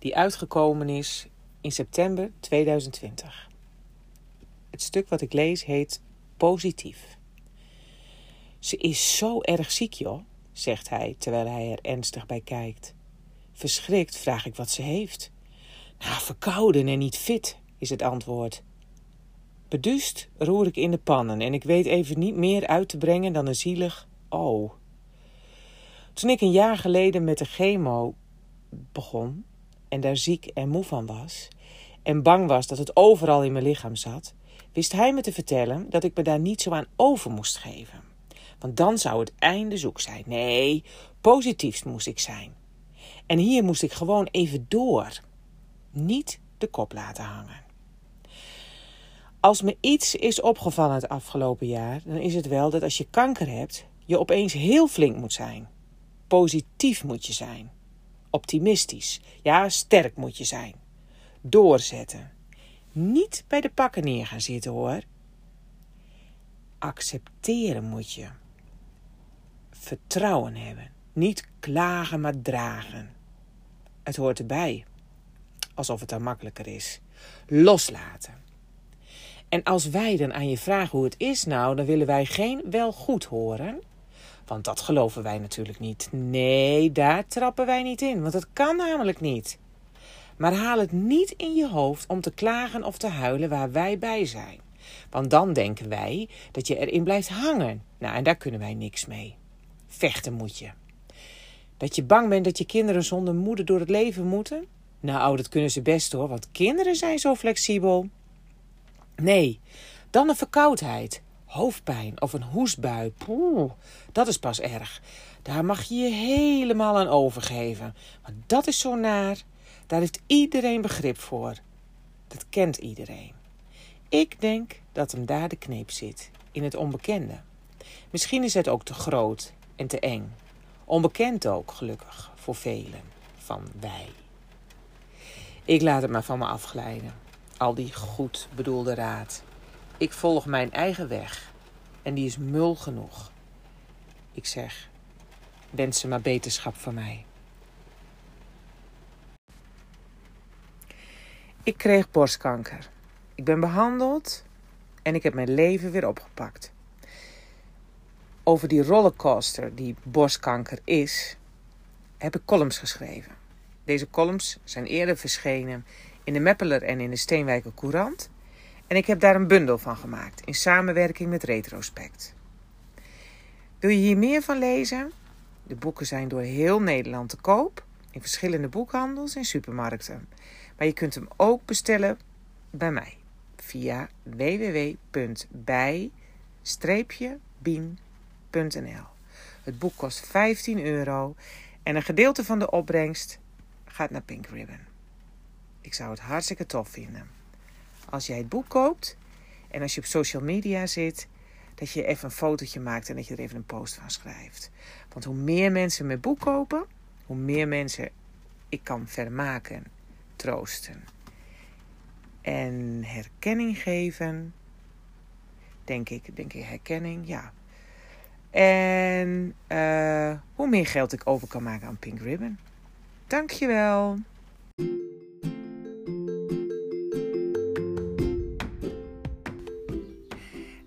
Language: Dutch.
die uitgekomen is in september 2020. Het stuk wat ik lees heet Positief. Ze is zo erg ziek, joh, zegt hij terwijl hij er ernstig bij kijkt. Verschrikt vraag ik wat ze heeft. Nou, verkouden en niet fit, is het antwoord. Beduust roer ik in de pannen en ik weet even niet meer uit te brengen dan een zielig oh. Toen ik een jaar geleden met de chemo begon en daar ziek en moe van was en bang was dat het overal in mijn lichaam zat, wist hij me te vertellen dat ik me daar niet zo aan over moest geven. Want dan zou het einde zoek zijn. Nee, positiefst moest ik zijn. En hier moest ik gewoon even door. Niet de kop laten hangen. Als me iets is opgevallen het afgelopen jaar, dan is het wel dat als je kanker hebt, je opeens heel flink moet zijn. Positief moet je zijn. Optimistisch. Ja, sterk moet je zijn. Doorzetten. Niet bij de pakken neer gaan zitten hoor. Accepteren moet je. Vertrouwen hebben. Niet klagen, maar dragen. Het hoort erbij. Alsof het dan makkelijker is. Loslaten. En als wij dan aan je vragen hoe het is nou, dan willen wij geen wel goed horen. Want dat geloven wij natuurlijk niet. Nee, daar trappen wij niet in, want dat kan namelijk niet. Maar haal het niet in je hoofd om te klagen of te huilen waar wij bij zijn. Want dan denken wij dat je erin blijft hangen. Nou, en daar kunnen wij niks mee. Vechten moet je. Dat je bang bent dat je kinderen zonder moeder door het leven moeten? Nou, dat kunnen ze best hoor, want kinderen zijn zo flexibel. Nee, dan een verkoudheid, hoofdpijn of een hoestbui. Poeh, dat is pas erg. Daar mag je je helemaal aan overgeven. Maar dat is zo naar. Daar heeft iedereen begrip voor. Dat kent iedereen. Ik denk dat hem daar de kneep zit, in het onbekende. Misschien is het ook te groot en te eng. Onbekend ook, gelukkig, voor velen van wij. Ik laat het maar van me afglijden. Al die goed bedoelde raad. Ik volg mijn eigen weg. En die is mul genoeg. Ik zeg, wens ze maar beterschap van mij. Ik kreeg borstkanker. Ik ben behandeld en ik heb mijn leven weer opgepakt. Over die rollercoaster die borstkanker is, heb ik columns geschreven. Deze columns zijn eerder verschenen in de Meppeler en in de Steenwijker Courant. En ik heb daar een bundel van gemaakt in samenwerking met Retrospect. Wil je hier meer van lezen? De boeken zijn door heel Nederland te koop in verschillende boekhandels en supermarkten. Maar je kunt hem ook bestellen bij mij via www.bij-bien.nl. Het boek kost 15 euro en een gedeelte van de opbrengst gaat naar Pink Ribbon. Ik zou het hartstikke tof vinden. Als jij het boek koopt en als je op social media zit, dat je even een fotootje maakt en dat je er even een post van schrijft. Want hoe meer mensen mijn boek kopen, hoe meer mensen ik kan vermaken, troosten en herkenning geven. Denk ik, denk ik herkenning, ja. En uh, hoe meer geld ik over kan maken aan Pink Ribbon. Dankjewel.